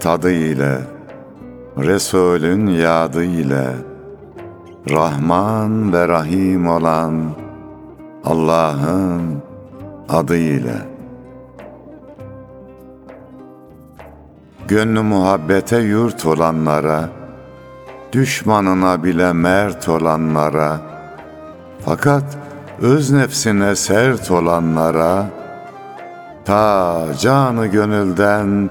tadı ile, Resulün yadı ile, Rahman ve Rahim olan Allah'ın adı ile. Gönlü muhabbete yurt olanlara, Düşmanına bile mert olanlara, Fakat öz nefsine sert olanlara, Ta canı gönülden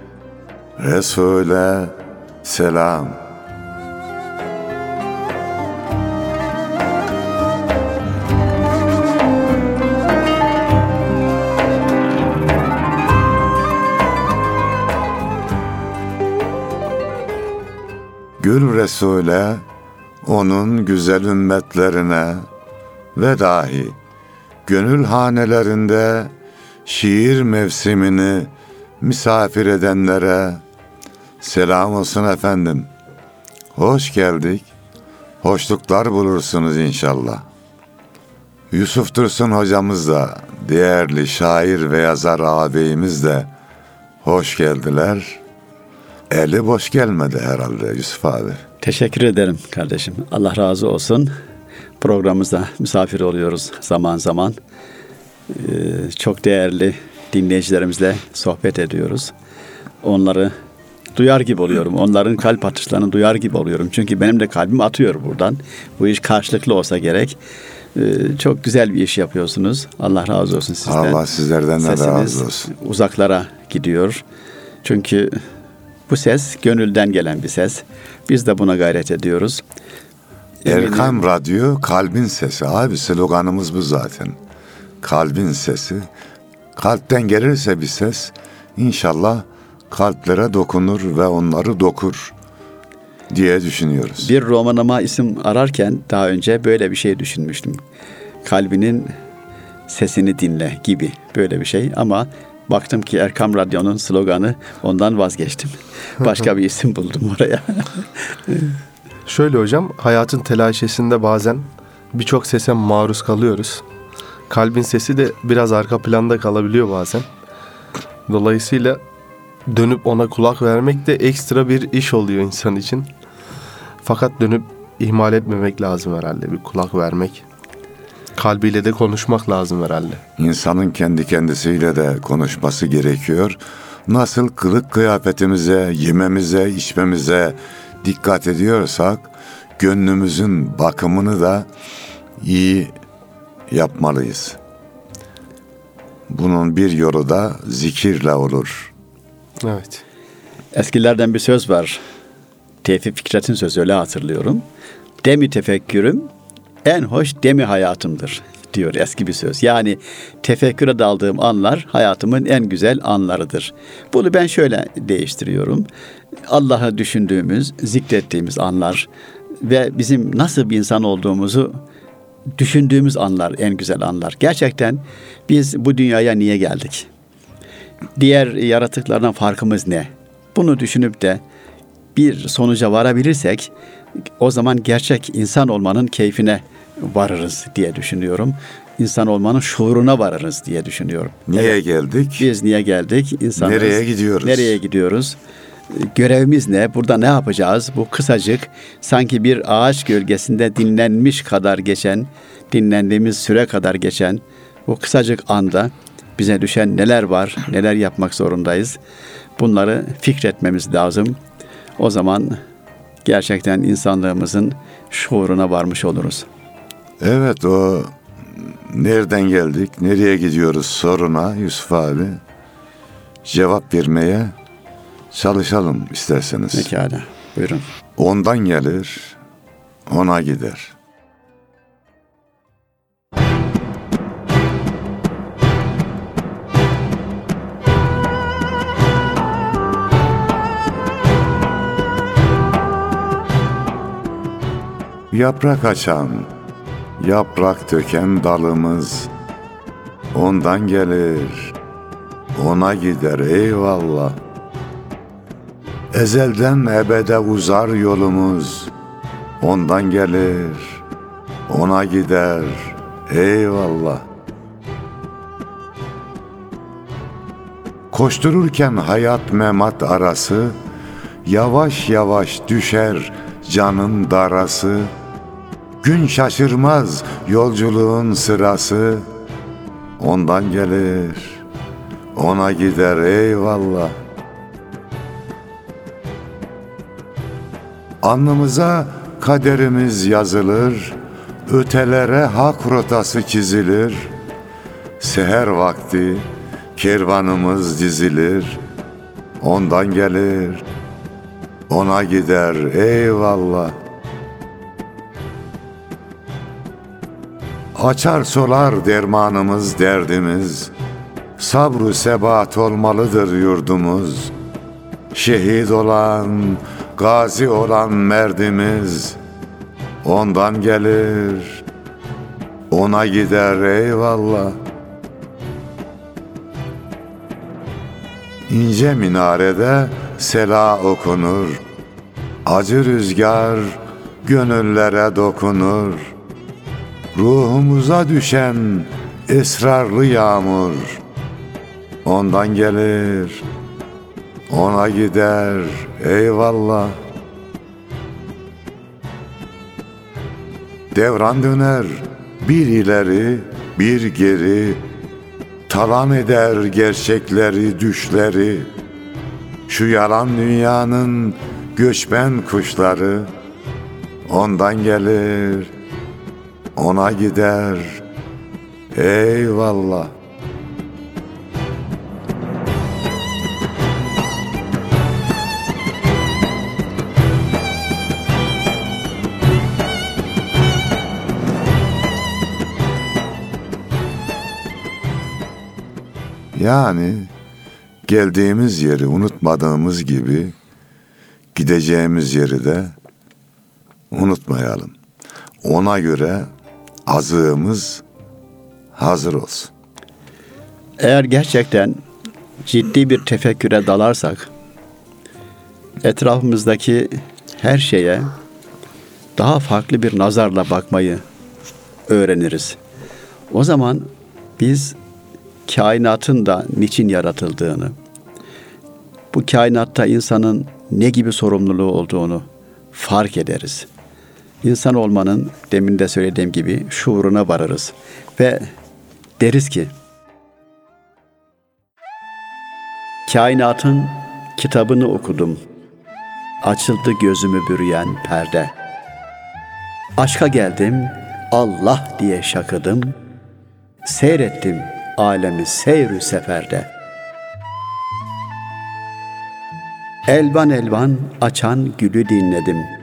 Resul'e selam.'' Gül Resul'e, onun güzel ümmetlerine ve dahi gönül hanelerinde şiir mevsimini misafir edenlere selam olsun efendim. Hoş geldik. Hoşluklar bulursunuz inşallah. Yusuf Dursun hocamız da, değerli şair ve yazar ağabeyimiz de hoş geldiler. Eli boş gelmedi herhalde Yusuf abi. Teşekkür ederim kardeşim. Allah razı olsun. Programımızda misafir oluyoruz zaman zaman. Ee, çok değerli dinleyicilerimizle sohbet ediyoruz. Onları duyar gibi oluyorum. Onların kalp atışlarını duyar gibi oluyorum. Çünkü benim de kalbim atıyor buradan. Bu iş karşılıklı olsa gerek. Ee, çok güzel bir iş yapıyorsunuz. Allah razı olsun sizden. Allah sizlerden de razı olsun. uzaklara gidiyor. Çünkü bu ses gönülden gelen bir ses. Biz de buna gayret ediyoruz. Erkam Radyo kalbin sesi abi sloganımız bu zaten. Kalbin sesi. Kalpten gelirse bir ses inşallah kalplere dokunur ve onları dokur diye düşünüyoruz. Bir romanıma isim ararken daha önce böyle bir şey düşünmüştüm. Kalbinin sesini dinle gibi böyle bir şey ama Baktım ki Erkam Radyo'nun sloganı ondan vazgeçtim. Başka bir isim buldum oraya. Şöyle hocam hayatın telaşesinde bazen birçok sese maruz kalıyoruz. Kalbin sesi de biraz arka planda kalabiliyor bazen. Dolayısıyla dönüp ona kulak vermek de ekstra bir iş oluyor insan için. Fakat dönüp ihmal etmemek lazım herhalde bir kulak vermek kalbiyle de konuşmak lazım herhalde. İnsanın kendi kendisiyle de konuşması gerekiyor. Nasıl kılık kıyafetimize, yememize, içmemize dikkat ediyorsak gönlümüzün bakımını da iyi yapmalıyız. Bunun bir yolu da zikirle olur. Evet. Eskilerden bir söz var. Tevfik Fikret'in sözü öyle hatırlıyorum. Demi tefekkürüm en hoş demi hayatımdır diyor eski bir söz. Yani tefekküre daldığım anlar hayatımın en güzel anlarıdır. Bunu ben şöyle değiştiriyorum. Allah'ı düşündüğümüz, zikrettiğimiz anlar ve bizim nasıl bir insan olduğumuzu düşündüğümüz anlar en güzel anlar. Gerçekten biz bu dünyaya niye geldik? Diğer yaratıklardan farkımız ne? Bunu düşünüp de bir sonuca varabilirsek o zaman gerçek insan olmanın keyfine varırız diye düşünüyorum. İnsan olmanın şuuruna varırız diye düşünüyorum. Niye evet. geldik? Biz niye geldik? İnsanız. Nereye gidiyoruz? Nereye gidiyoruz? Görevimiz ne? Burada ne yapacağız? Bu kısacık sanki bir ağaç gölgesinde dinlenmiş kadar geçen, dinlendiğimiz süre kadar geçen bu kısacık anda bize düşen neler var, neler yapmak zorundayız? Bunları fikretmemiz lazım. O zaman gerçekten insanlığımızın şuuruna varmış oluruz. Evet o nereden geldik, nereye gidiyoruz soruna Yusuf abi cevap vermeye çalışalım isterseniz. Pekala. Buyurun. Ondan gelir, ona gider. Yaprak açan, yaprak döken dalımız ondan gelir, ona gider eyvallah. Ezelden ebede uzar yolumuz, ondan gelir, ona gider, eyvallah. Koştururken hayat memat arası, yavaş yavaş düşer canın darası, gün şaşırmaz yolculuğun sırası, ondan gelir, ona gider eyvallah. Alnımıza kaderimiz yazılır, ötelere hak rotası çizilir. Seher vakti kervanımız dizilir, ondan gelir, ona gider eyvallah. Açar solar dermanımız derdimiz, sabru sebat olmalıdır yurdumuz. Şehit olan, gazi olan merdimiz ondan gelir, ona gider eyvallah. İnce minarede sela okunur, acı rüzgar gönüllere dokunur. Ruhumuza düşen esrarlı yağmur ondan gelir, ona gider eyvallah. Devran döner bir ileri bir geri talan eder gerçekleri düşleri şu yalan dünyanın göçmen kuşları ondan gelir ona gider eyvallah Yani geldiğimiz yeri unutmadığımız gibi gideceğimiz yeri de unutmayalım. Ona göre azığımız hazır olsun. Eğer gerçekten ciddi bir tefekküre dalarsak, etrafımızdaki her şeye daha farklı bir nazarla bakmayı öğreniriz. O zaman biz kainatın da niçin yaratıldığını, bu kainatta insanın ne gibi sorumluluğu olduğunu fark ederiz. İnsan olmanın demin de söylediğim gibi şuuruna varırız ve deriz ki Kainatın kitabını okudum. Açıldı gözümü bürüyen perde. Aşka geldim, Allah diye şakıdım. Seyrettim alemi seyrü seferde. Elvan elvan açan gülü dinledim.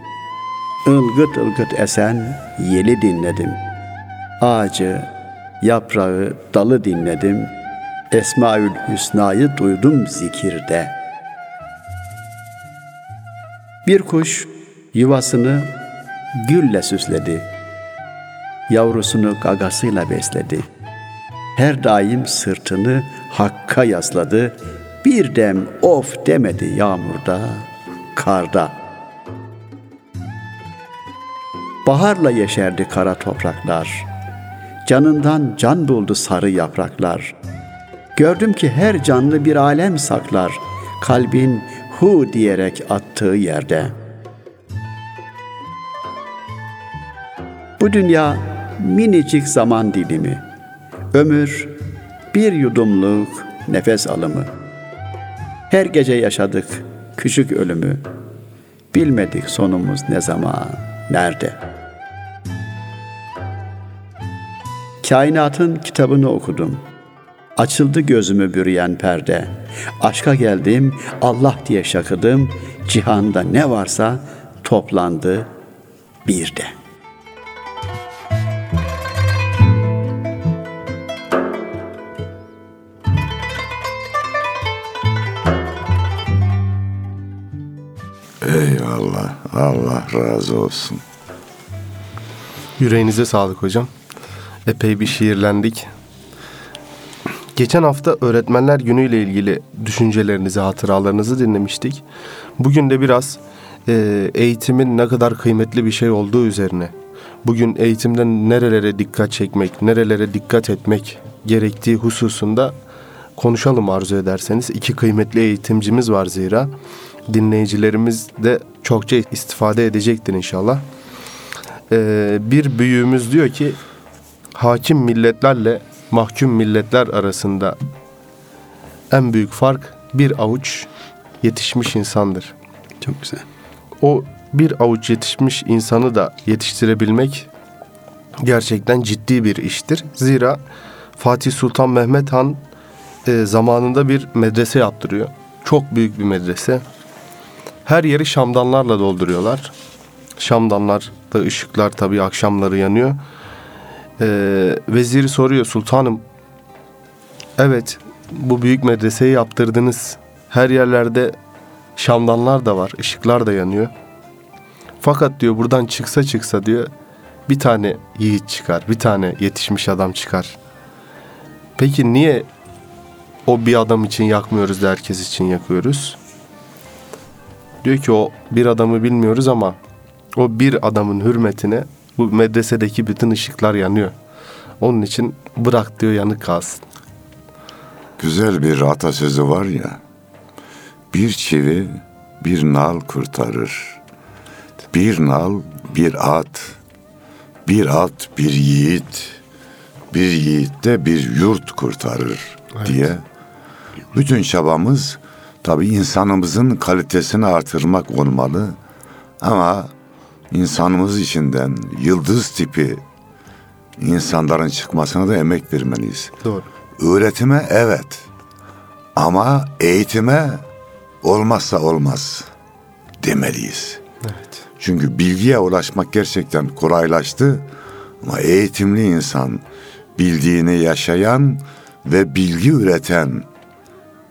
Ilgıt ılgıt esen yeli dinledim. Ağacı, yaprağı, dalı dinledim. Esmaül Hüsna'yı duydum zikirde. Bir kuş yuvasını gülle süsledi. Yavrusunu gagasıyla besledi. Her daim sırtını hakka yasladı. Bir dem of demedi yağmurda, karda. Baharla yeşerdi kara topraklar. Canından can buldu sarı yapraklar. Gördüm ki her canlı bir alem saklar. Kalbin hu diyerek attığı yerde. Bu dünya minicik zaman dilimi. Ömür bir yudumluk nefes alımı. Her gece yaşadık küçük ölümü. Bilmedik sonumuz ne zaman, nerede. Kainatın kitabını okudum. Açıldı gözümü bürüyen perde. Aşka geldim, Allah diye şakıdım. Cihanda ne varsa toplandı bir de. Eyvallah. Allah razı olsun. Yüreğinize sağlık hocam. Epey bir şiirlendik. Geçen hafta öğretmenler günüyle ilgili düşüncelerinizi, hatıralarınızı dinlemiştik. Bugün de biraz e, eğitimin ne kadar kıymetli bir şey olduğu üzerine, bugün eğitimden nerelere dikkat çekmek, nerelere dikkat etmek gerektiği hususunda konuşalım arzu ederseniz. İki kıymetli eğitimcimiz var zira. Dinleyicilerimiz de çokça istifade edecektir inşallah. Ee, bir büyüğümüz diyor ki hakim milletlerle mahkum milletler arasında en büyük fark bir avuç yetişmiş insandır. Çok güzel. O bir avuç yetişmiş insanı da yetiştirebilmek gerçekten ciddi bir iştir. Zira Fatih Sultan Mehmet Han e, zamanında bir medrese yaptırıyor. Çok büyük bir medrese. Her yeri şamdanlarla dolduruyorlar. Şamdanlar da ışıklar tabii akşamları yanıyor. Ee, veziri soruyor sultanım. Evet bu büyük medreseyi yaptırdınız. Her yerlerde şamdanlar da var, ışıklar da yanıyor. Fakat diyor buradan çıksa çıksa diyor bir tane yiğit çıkar, bir tane yetişmiş adam çıkar. Peki niye o bir adam için yakmıyoruz da herkes için yakıyoruz? Diyor ki o bir adamı bilmiyoruz ama o bir adamın hürmetine bu medresedeki bütün ışıklar yanıyor. Onun için bırak diyor yanık kalsın. Güzel bir atasözü var ya. Bir çivi bir nal kurtarır. Bir nal bir at. Bir at bir yiğit. Bir yiğit de bir yurt kurtarır diye. Bütün çabamız tabii insanımızın kalitesini artırmak olmalı. Ama insanımız içinden yıldız tipi insanların çıkmasına da emek vermeliyiz. Doğru. Öğretime evet. Ama eğitime olmazsa olmaz demeliyiz. Evet. Çünkü bilgiye ulaşmak gerçekten kolaylaştı. Ama eğitimli insan, bildiğini yaşayan ve bilgi üreten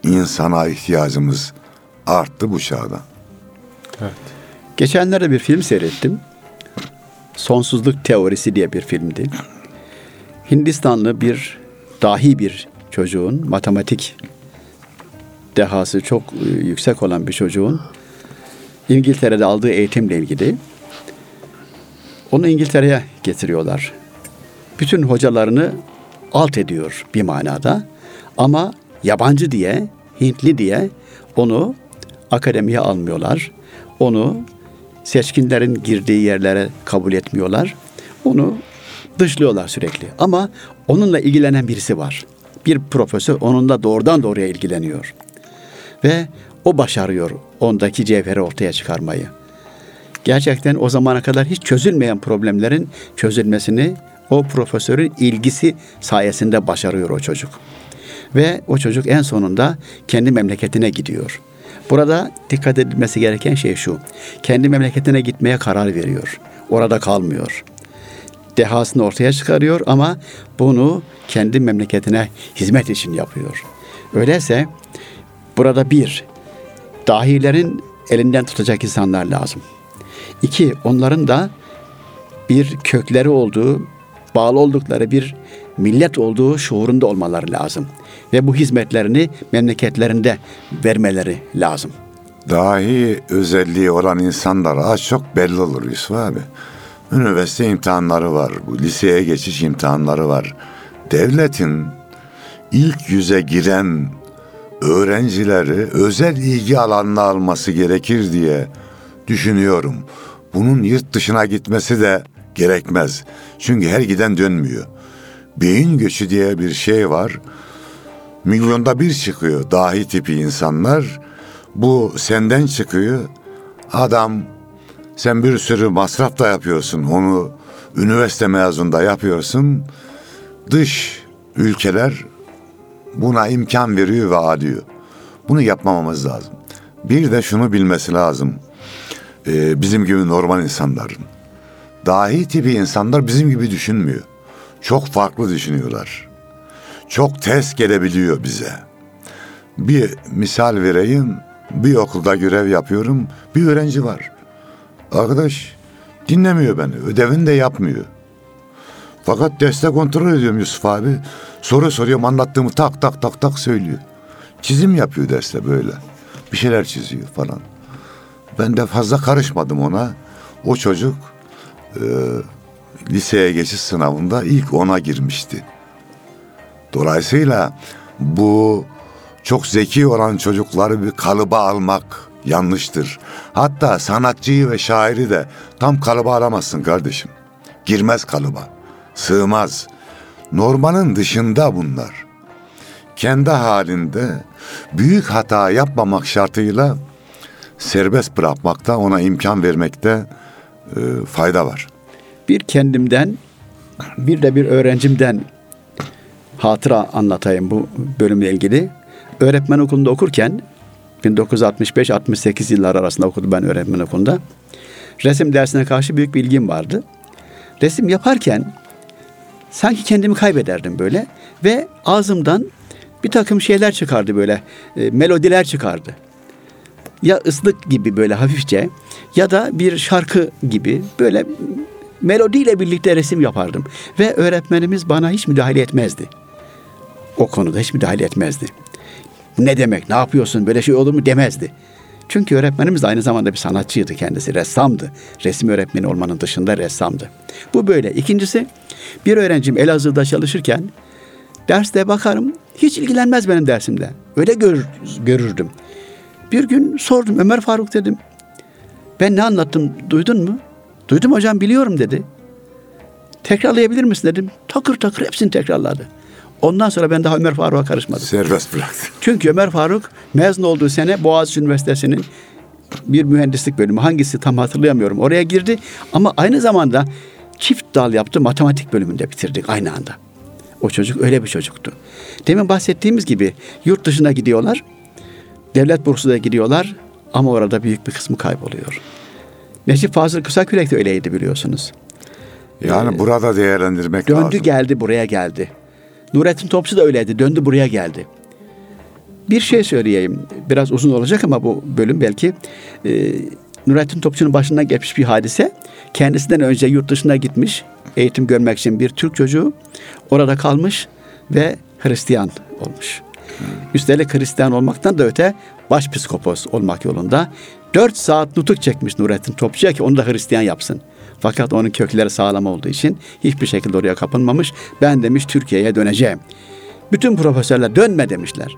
insana ihtiyacımız arttı bu çağda. Evet. Geçenlerde bir film seyrettim. Sonsuzluk Teorisi diye bir filmdi. Hindistanlı bir dahi bir çocuğun matematik dehası çok e, yüksek olan bir çocuğun İngiltere'de aldığı eğitimle ilgili onu İngiltere'ye getiriyorlar. Bütün hocalarını alt ediyor bir manada ama yabancı diye, Hintli diye onu akademiye almıyorlar. Onu seçkinlerin girdiği yerlere kabul etmiyorlar. Onu dışlıyorlar sürekli. Ama onunla ilgilenen birisi var. Bir profesör onunla doğrudan doğruya ilgileniyor. Ve o başarıyor ondaki cevheri ortaya çıkarmayı. Gerçekten o zamana kadar hiç çözülmeyen problemlerin çözülmesini o profesörün ilgisi sayesinde başarıyor o çocuk. Ve o çocuk en sonunda kendi memleketine gidiyor. Burada dikkat edilmesi gereken şey şu. Kendi memleketine gitmeye karar veriyor. Orada kalmıyor. Dehasını ortaya çıkarıyor ama bunu kendi memleketine hizmet için yapıyor. Öyleyse burada bir, dahilerin elinden tutacak insanlar lazım. İki, onların da bir kökleri olduğu, bağlı oldukları bir millet olduğu şuurunda olmaları lazım. Ve bu hizmetlerini memleketlerinde vermeleri lazım. Dahi özelliği olan insanlar az çok belli olur Yusuf abi. Üniversite imtihanları var, bu liseye geçiş imtihanları var. Devletin ilk yüze giren öğrencileri özel ilgi alanına alması gerekir diye düşünüyorum. Bunun yurt dışına gitmesi de gerekmez. Çünkü her giden dönmüyor. Beyin göçü diye bir şey var. Milyonda bir çıkıyor dahi tipi insanlar. Bu senden çıkıyor. Adam Sen bir sürü masraf da yapıyorsun. Onu üniversite mezununda yapıyorsun. Dış ülkeler buna imkan veriyor ve alıyor. Bunu yapmamamız lazım. Bir de şunu bilmesi lazım. Ee, bizim gibi normal insanların. Dahi tipi insanlar bizim gibi düşünmüyor. Çok farklı düşünüyorlar. Çok ters gelebiliyor bize. Bir misal vereyim. Bir okulda görev yapıyorum. Bir öğrenci var. Arkadaş dinlemiyor beni. Ödevini de yapmıyor. Fakat destek kontrol ediyorum Yusuf abi. Soru soruyorum anlattığımı tak tak tak tak söylüyor. Çizim yapıyor derste böyle. Bir şeyler çiziyor falan. Ben de fazla karışmadım ona. O çocuk liseye geçiş sınavında ilk ona girmişti. Dolayısıyla bu çok zeki olan çocukları bir kalıba almak yanlıştır. Hatta sanatçıyı ve şairi de tam kalıba alamazsın kardeşim. Girmez kalıba. Sığmaz. Normalin dışında bunlar. Kendi halinde büyük hata yapmamak şartıyla serbest bırakmakta, ona imkan vermekte e, fayda var. Bir kendimden bir de bir öğrencimden hatıra anlatayım bu bölümle ilgili. Öğretmen okulunda okurken 1965-68 yıllar arasında okudum ben öğretmen okulunda. Resim dersine karşı büyük bir ilgim vardı. Resim yaparken sanki kendimi kaybederdim böyle ve ağzımdan bir takım şeyler çıkardı böyle e, melodiler çıkardı. Ya ıslık gibi böyle hafifçe ya da bir şarkı gibi böyle melodiyle birlikte resim yapardım. Ve öğretmenimiz bana hiç müdahale etmezdi. O konuda hiç müdahale etmezdi. Ne demek, ne yapıyorsun, böyle şey olur mu demezdi. Çünkü öğretmenimiz de aynı zamanda bir sanatçıydı kendisi, ressamdı. Resim öğretmeni olmanın dışında ressamdı. Bu böyle. İkincisi, bir öğrencim Elazığ'da çalışırken derste bakarım, hiç ilgilenmez benim dersimde. Öyle görür, görürdüm. Bir gün sordum, Ömer Faruk dedim. Ben ne anlattım, duydun mu? Duydum hocam, biliyorum dedi. Tekrarlayabilir misin dedim. Takır takır hepsini tekrarladı. Ondan sonra ben daha Ömer Faruk'a karışmadım. Serbest bıraktı. Çünkü Ömer Faruk mezun olduğu sene Boğaziçi Üniversitesi'nin bir mühendislik bölümü hangisi tam hatırlayamıyorum. Oraya girdi ama aynı zamanda çift dal yaptı matematik bölümünde bitirdik aynı anda. O çocuk öyle bir çocuktu. Demin bahsettiğimiz gibi yurt dışına gidiyorlar. Devlet bursu da gidiyorlar ama orada büyük bir kısmı kayboluyor. Necip Fazıl Kısakürek de öyleydi biliyorsunuz. Yani burada değerlendirmek Döndü lazım. geldi buraya geldi. Nurettin Topçu da öyleydi. Döndü buraya geldi. Bir şey söyleyeyim. Biraz uzun olacak ama bu bölüm belki. Ee, Nurettin Topçu'nun başından geçmiş bir hadise. Kendisinden önce yurt dışına gitmiş. Eğitim görmek için bir Türk çocuğu. Orada kalmış ve Hristiyan olmuş. Üstelik Hristiyan olmaktan da öte başpiskopos olmak yolunda. Dört saat nutuk çekmiş Nurettin Topçu'ya ki onu da Hristiyan yapsın. Fakat onun kökleri sağlam olduğu için hiçbir şekilde oraya kapılmamış. Ben demiş Türkiye'ye döneceğim. Bütün profesörler dönme demişler.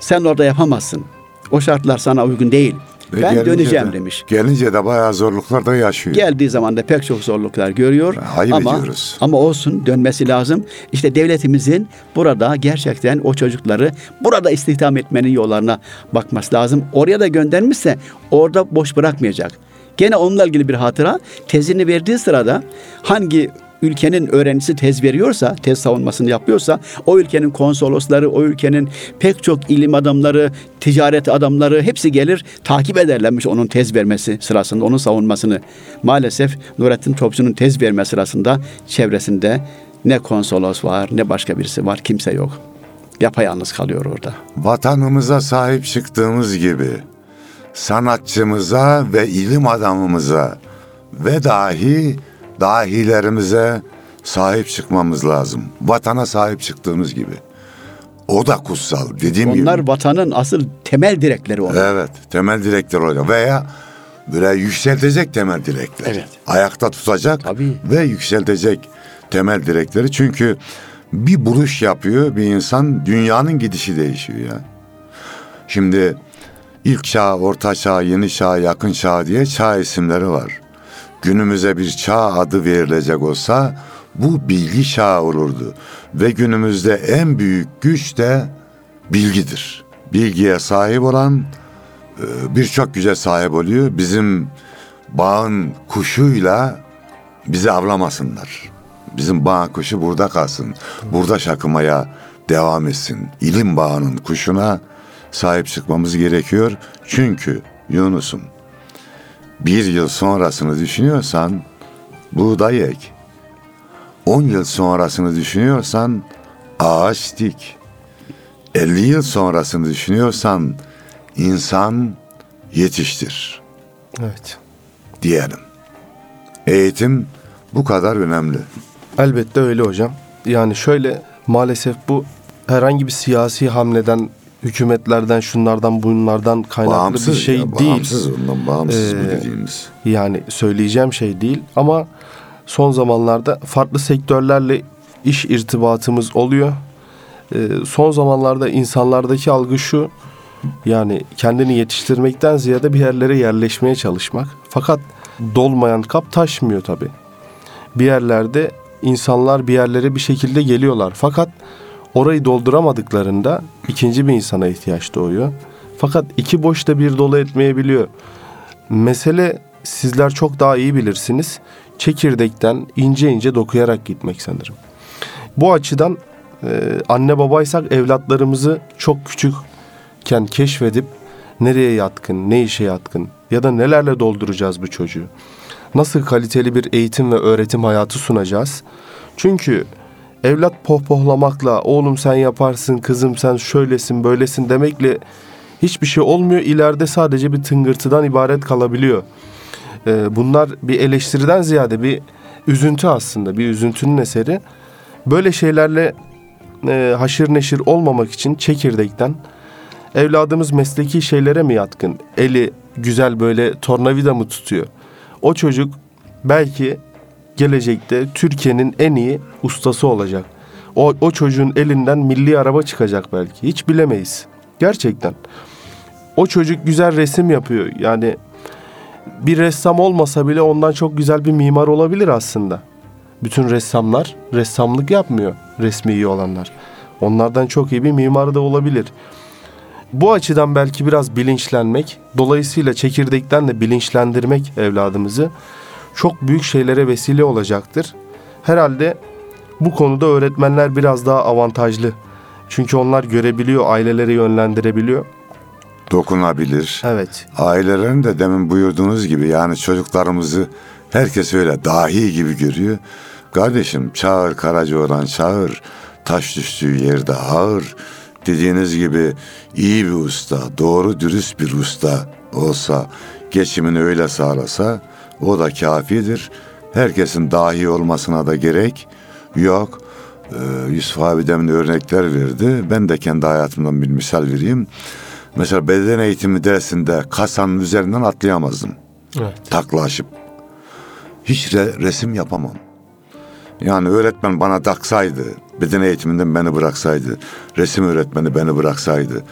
Sen orada yapamazsın. O şartlar sana uygun değil. Ve ben döneceğim de- demiş. Gelince de bayağı zorluklar da yaşıyor. Geldiği zaman da pek çok zorluklar görüyor. Ayıp ama, ediyoruz. ama olsun dönmesi lazım. İşte devletimizin burada gerçekten o çocukları burada istihdam etmenin yollarına bakması lazım. Oraya da göndermişse orada boş bırakmayacak. Gene onunla ilgili bir hatıra tezini verdiği sırada hangi ülkenin öğrencisi tez veriyorsa, tez savunmasını yapıyorsa o ülkenin konsolosları, o ülkenin pek çok ilim adamları, ticaret adamları hepsi gelir takip ederlermiş onun tez vermesi sırasında, onun savunmasını. Maalesef Nurettin Topçu'nun tez verme sırasında çevresinde ne konsolos var ne başka birisi var kimse yok. Yapayalnız kalıyor orada. Vatanımıza sahip çıktığımız gibi sanatçımıza ve ilim adamımıza ve dahi dahilerimize sahip çıkmamız lazım. Vatana sahip çıktığımız gibi. O da kutsal dediğim Onlar gibi. vatanın asıl temel direkleri onlar. Evet temel direkler olacak veya böyle yükseltecek temel direkler. Evet. Ayakta tutacak Tabii. ve yükseltecek temel direkleri. Çünkü bir buluş yapıyor bir insan dünyanın gidişi değişiyor ya. Şimdi ilk çağ, orta çağ, yeni çağ, yakın çağ diye çağ isimleri var. Günümüze bir çağ adı verilecek olsa bu bilgi çağı olurdu. Ve günümüzde en büyük güç de bilgidir. Bilgiye sahip olan e, birçok güce sahip oluyor. Bizim bağın kuşuyla bizi avlamasınlar. Bizim bağ kuşu burada kalsın. Burada şakımaya devam etsin. İlim bağının kuşuna sahip çıkmamız gerekiyor. Çünkü Yunus'um bir yıl sonrasını düşünüyorsan buğday ek. On yıl sonrasını düşünüyorsan ağaç dik. 50 yıl sonrasını düşünüyorsan insan yetiştir Evet. diyelim. Eğitim bu kadar önemli. Elbette öyle hocam. Yani şöyle maalesef bu herhangi bir siyasi hamleden, hükümetlerden, şunlardan, bunlardan kaynaklı Bağımsız bir şey ya, değil. Bağımsız ondan bağımsız bu Ee, dediğimiz. Yani söyleyeceğim şey değil ama son zamanlarda farklı sektörlerle iş irtibatımız oluyor. Ee, son zamanlarda insanlardaki algı şu yani kendini yetiştirmekten ziyade bir yerlere yerleşmeye çalışmak. Fakat dolmayan kap taşmıyor tabi. Bir yerlerde insanlar bir yerlere bir şekilde geliyorlar. Fakat orayı dolduramadıklarında ikinci bir insana ihtiyaç doğuyor. Fakat iki boşta bir dolu etmeyebiliyor. Mesele sizler çok daha iyi bilirsiniz. Çekirdekten ince ince dokuyarak gitmek sanırım. Bu açıdan e, anne babaysak evlatlarımızı çok küçükken keşfedip nereye yatkın, ne işe yatkın ya da nelerle dolduracağız bu çocuğu. Nasıl kaliteli bir eğitim ve öğretim hayatı sunacağız? Çünkü evlat pohpohlamakla oğlum sen yaparsın, kızım sen şöylesin, böylesin demekle hiçbir şey olmuyor. İleride sadece bir tıngırtıdan ibaret kalabiliyor. Ee, bunlar bir eleştiriden ziyade bir üzüntü aslında. Bir üzüntünün eseri. Böyle şeylerle e, haşır neşir olmamak için çekirdekten evladımız mesleki şeylere mi yatkın? Eli güzel böyle tornavida mı tutuyor? O çocuk belki gelecekte Türkiye'nin en iyi ustası olacak. O, o çocuğun elinden milli araba çıkacak belki. Hiç bilemeyiz. Gerçekten. O çocuk güzel resim yapıyor. Yani bir ressam olmasa bile ondan çok güzel bir mimar olabilir aslında. Bütün ressamlar ressamlık yapmıyor resmi iyi olanlar. Onlardan çok iyi bir mimar da olabilir. Bu açıdan belki biraz bilinçlenmek, dolayısıyla çekirdekten de bilinçlendirmek evladımızı çok büyük şeylere vesile olacaktır. Herhalde bu konuda öğretmenler biraz daha avantajlı. Çünkü onlar görebiliyor, aileleri yönlendirebiliyor. Dokunabilir. Evet. Ailelerin de demin buyurduğunuz gibi yani çocuklarımızı herkes öyle dahi gibi görüyor. Kardeşim çağır Karacaoğlan çağır. Taş düştüğü yerde ağır. Dediğiniz gibi iyi bir usta, doğru dürüst bir usta olsa, geçimini öyle sağlasa o da kafidir. Herkesin dahi olmasına da gerek yok. Ee, Yusuf abi demin örnekler verdi. Ben de kendi hayatımdan bir misal vereyim. Mesela beden eğitimi dersinde kasanın üzerinden atlayamazdım. Evet. Taklaşıp. Hiç re- resim yapamam. Yani öğretmen bana taksaydı, beden eğitiminden beni bıraksaydı, resim öğretmeni beni bıraksaydı,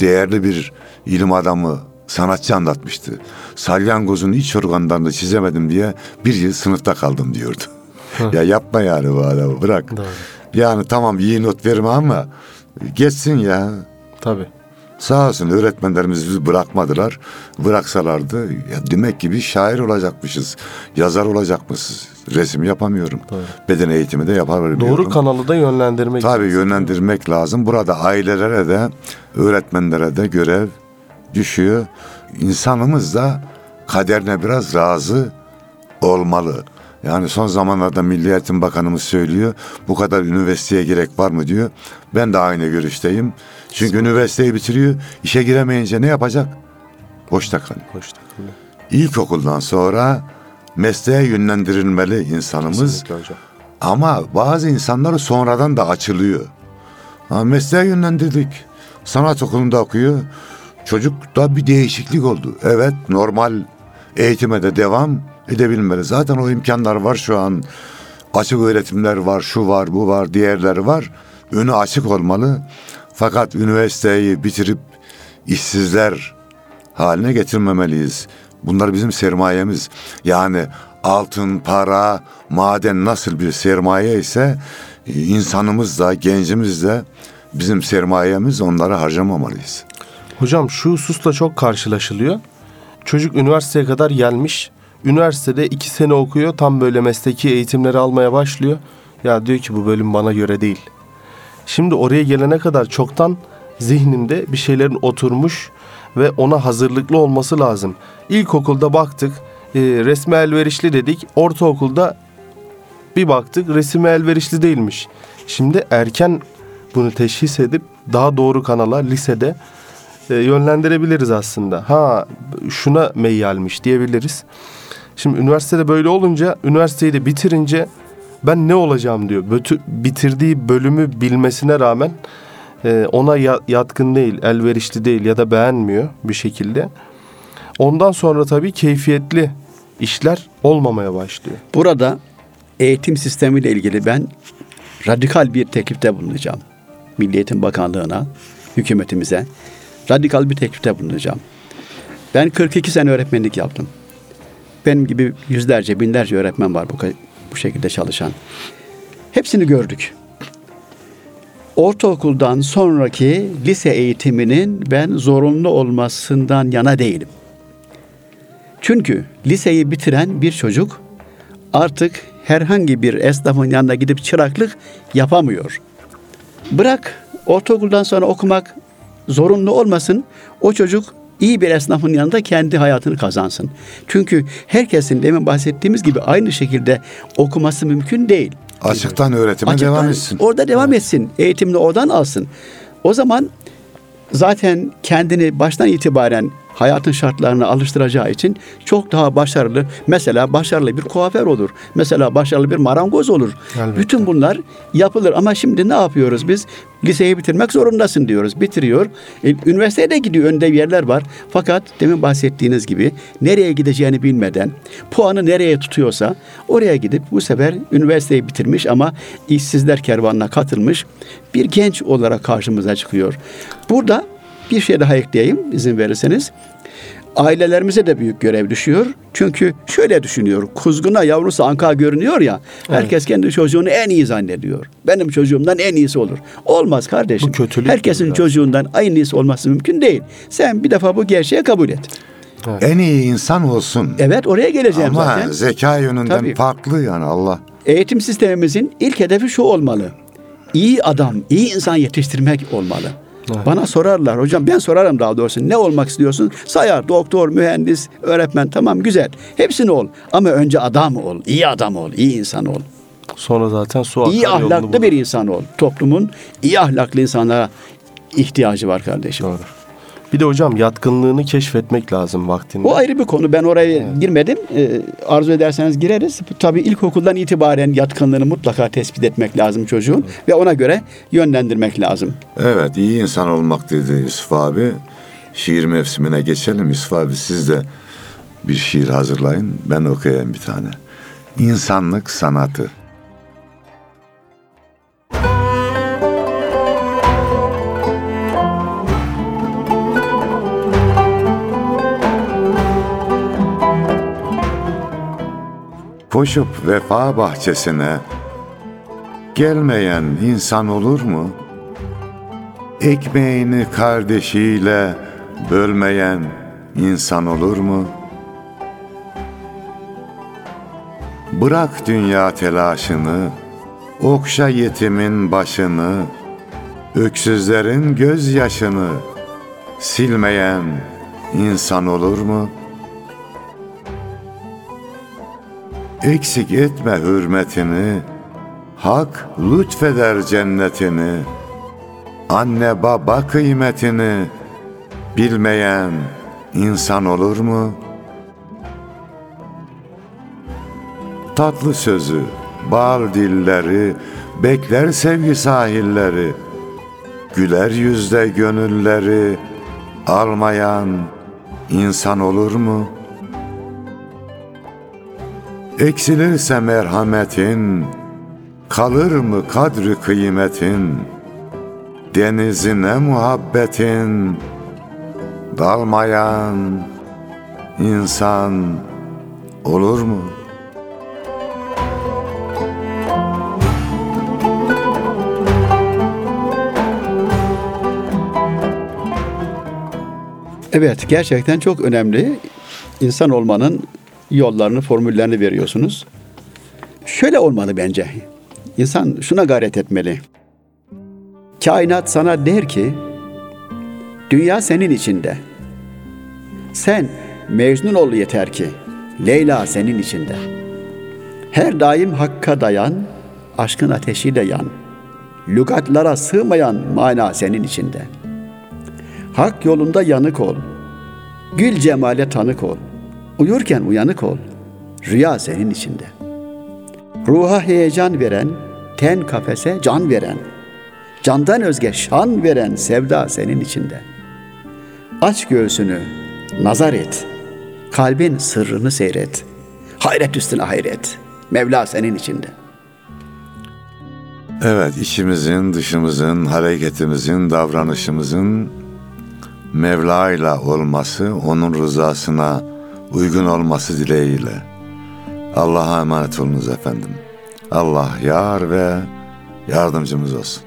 değerli bir ilim adamı sanatçı anlatmıştı. Salyangozun iç organlarını çizemedim diye bir yıl sınıfta kaldım diyordu. ya yapma yani bu adamı bırak. Doğru. Yani tamam iyi not verme ama geçsin ya. Tabii. Sağ olsun öğretmenlerimiz bizi bırakmadılar. Bıraksalardı ya demek ki bir şair olacakmışız. Yazar olacakmışız. Resim yapamıyorum. Doğru. Beden eğitimi de yapamıyorum. Doğru kanalı da yönlendirmek. Tabii yönlendirmek lazım. Burada ailelere de öğretmenlere de görev düşüyor. İnsanımız da kaderine biraz razı olmalı. Yani son zamanlarda Milli Eğitim Bakanımız söylüyor. Bu kadar üniversiteye gerek var mı diyor. Ben de aynı görüşteyim. Çünkü üniversiteyi bitiriyor. işe giremeyince ne yapacak? Boşta kalıyor. Hoş takımlı. İlkokuldan sonra mesleğe yönlendirilmeli insanımız. Kesinlikle. Ama bazı insanlar sonradan da açılıyor. Ha, mesleğe yönlendirdik. Sanat okulunda okuyor. Çocukta bir değişiklik oldu. Evet normal eğitime de devam edebilmeli. Zaten o imkanlar var şu an. Açık öğretimler var, şu var, bu var, diğerleri var. Önü açık olmalı. Fakat üniversiteyi bitirip işsizler haline getirmemeliyiz. Bunlar bizim sermayemiz. Yani altın, para, maden nasıl bir sermaye ise insanımız da, gencimiz de bizim sermayemiz onları harcamamalıyız. Hocam şu hususla çok karşılaşılıyor. Çocuk üniversiteye kadar gelmiş. Üniversitede iki sene okuyor. Tam böyle mesleki eğitimleri almaya başlıyor. Ya diyor ki bu bölüm bana göre değil. Şimdi oraya gelene kadar çoktan zihninde bir şeylerin oturmuş ve ona hazırlıklı olması lazım. İlkokulda baktık e, resme elverişli dedik. Ortaokulda bir baktık resime elverişli değilmiş. Şimdi erken bunu teşhis edip daha doğru kanala lisede e, yönlendirebiliriz aslında. Ha şuna meyyalmiş diyebiliriz. Şimdi üniversitede böyle olunca üniversiteyi de bitirince ben ne olacağım diyor. Bütün bitirdiği bölümü bilmesine rağmen e, ona ya- yatkın değil, elverişli değil ya da beğenmiyor bir şekilde. Ondan sonra tabii keyfiyetli işler olmamaya başlıyor. Burada eğitim sistemiyle ilgili ben radikal bir teklifte bulunacağım. Milli Eğitim Bakanlığı'na, hükümetimize radikal bir teklifte bulunacağım. Ben 42 sene öğretmenlik yaptım. Benim gibi yüzlerce, binlerce öğretmen var bu, bu şekilde çalışan. Hepsini gördük. Ortaokuldan sonraki lise eğitiminin ben zorunlu olmasından yana değilim. Çünkü liseyi bitiren bir çocuk artık herhangi bir esnafın yanına gidip çıraklık yapamıyor. Bırak ortaokuldan sonra okumak zorunlu olmasın. O çocuk iyi bir esnafın yanında kendi hayatını kazansın. Çünkü herkesin demin bahsettiğimiz gibi aynı şekilde okuması mümkün değil. Açıktan öğretime Açıktan devam etsin. Orada devam etsin. Eğitimini oradan alsın. O zaman zaten kendini baştan itibaren hayatın şartlarına alıştıracağı için çok daha başarılı. Mesela başarılı bir kuaför olur. Mesela başarılı bir marangoz olur. Elbette. Bütün bunlar yapılır ama şimdi ne yapıyoruz biz? Liseyi bitirmek zorundasın diyoruz. Bitiriyor. E, üniversiteye de gidiyor. Önde yerler var. Fakat demin bahsettiğiniz gibi nereye gideceğini bilmeden puanı nereye tutuyorsa oraya gidip bu sefer üniversiteyi bitirmiş ama işsizler kervanına katılmış bir genç olarak karşımıza çıkıyor. Burada bir şey daha ekleyeyim izin verirseniz. Ailelerimize de büyük görev düşüyor. Çünkü şöyle düşünüyor. Kuzguna yavrusu anka görünüyor ya. Herkes kendi çocuğunu en iyi zannediyor. Benim çocuğumdan en iyisi olur. Olmaz kardeşim. Bu kötülük Herkesin çocuğundan en iyisi olması mümkün değil. Sen bir defa bu gerçeği kabul et. En iyi insan olsun. Evet oraya geleceğim Ama zaten. zeka yönünden Tabii. farklı yani Allah. Eğitim sistemimizin ilk hedefi şu olmalı. İyi adam, iyi insan yetiştirmek olmalı. Bana sorarlar hocam ben sorarım daha doğrusu ne olmak istiyorsun? Sayar doktor, mühendis, öğretmen tamam güzel. Hepsini ol ama önce adam ol, iyi adam ol, iyi insan ol. Sonra zaten su akar İyi ahlaklı bir insan ol. Toplumun iyi ahlaklı insanlara ihtiyacı var kardeşim. Doğru. Bir de hocam yatkınlığını keşfetmek lazım vaktinde. O ayrı bir konu. Ben oraya girmedim. Ee, arzu ederseniz gireriz. Tabii ilkokuldan itibaren yatkınlığını mutlaka tespit etmek lazım çocuğun ve ona göre yönlendirmek lazım. Evet iyi insan olmak dedi Yusuf abi. Şiir mevsimine geçelim. Yusuf abi siz de bir şiir hazırlayın. Ben okuyayım bir tane. İnsanlık sanatı. Koşup vefa bahçesine gelmeyen insan olur mu? Ekmeğini kardeşiyle bölmeyen insan olur mu? Bırak dünya telaşını, okşa yetimin başını, öksüzlerin gözyaşını silmeyen insan olur mu? Eksik etme hürmetini, hak lütfeder cennetini.'' Anne baba kıymetini bilmeyen insan olur mu? Tatlı sözü, bal dilleri, bekler sevgi sahilleri, güler yüzde gönülleri almayan insan olur mu? Eksilirse merhametin, kalır mı kadri kıymetin?'' denizine muhabbetin dalmayan insan olur mu? Evet gerçekten çok önemli. İnsan olmanın yollarını, formüllerini veriyorsunuz. Şöyle olmalı bence. İnsan şuna gayret etmeli. Kainat sana der ki, dünya senin içinde. Sen Mecnun ol yeter ki, Leyla senin içinde. Her daim hakka dayan, aşkın ateşiyle yan. Lügatlara sığmayan mana senin içinde. Hak yolunda yanık ol. Gül cemale tanık ol. Uyurken uyanık ol. Rüya senin içinde. Ruha heyecan veren, ten kafese can veren. Candan özge şan veren sevda senin içinde. Aç göğsünü, nazar et. Kalbin sırrını seyret. Hayret üstüne hayret. Mevla senin içinde. Evet, içimizin, dışımızın, hareketimizin, davranışımızın Mevla ile olması, onun rızasına uygun olması dileğiyle. Allah'a emanet olunuz efendim. Allah yar ve yardımcımız olsun.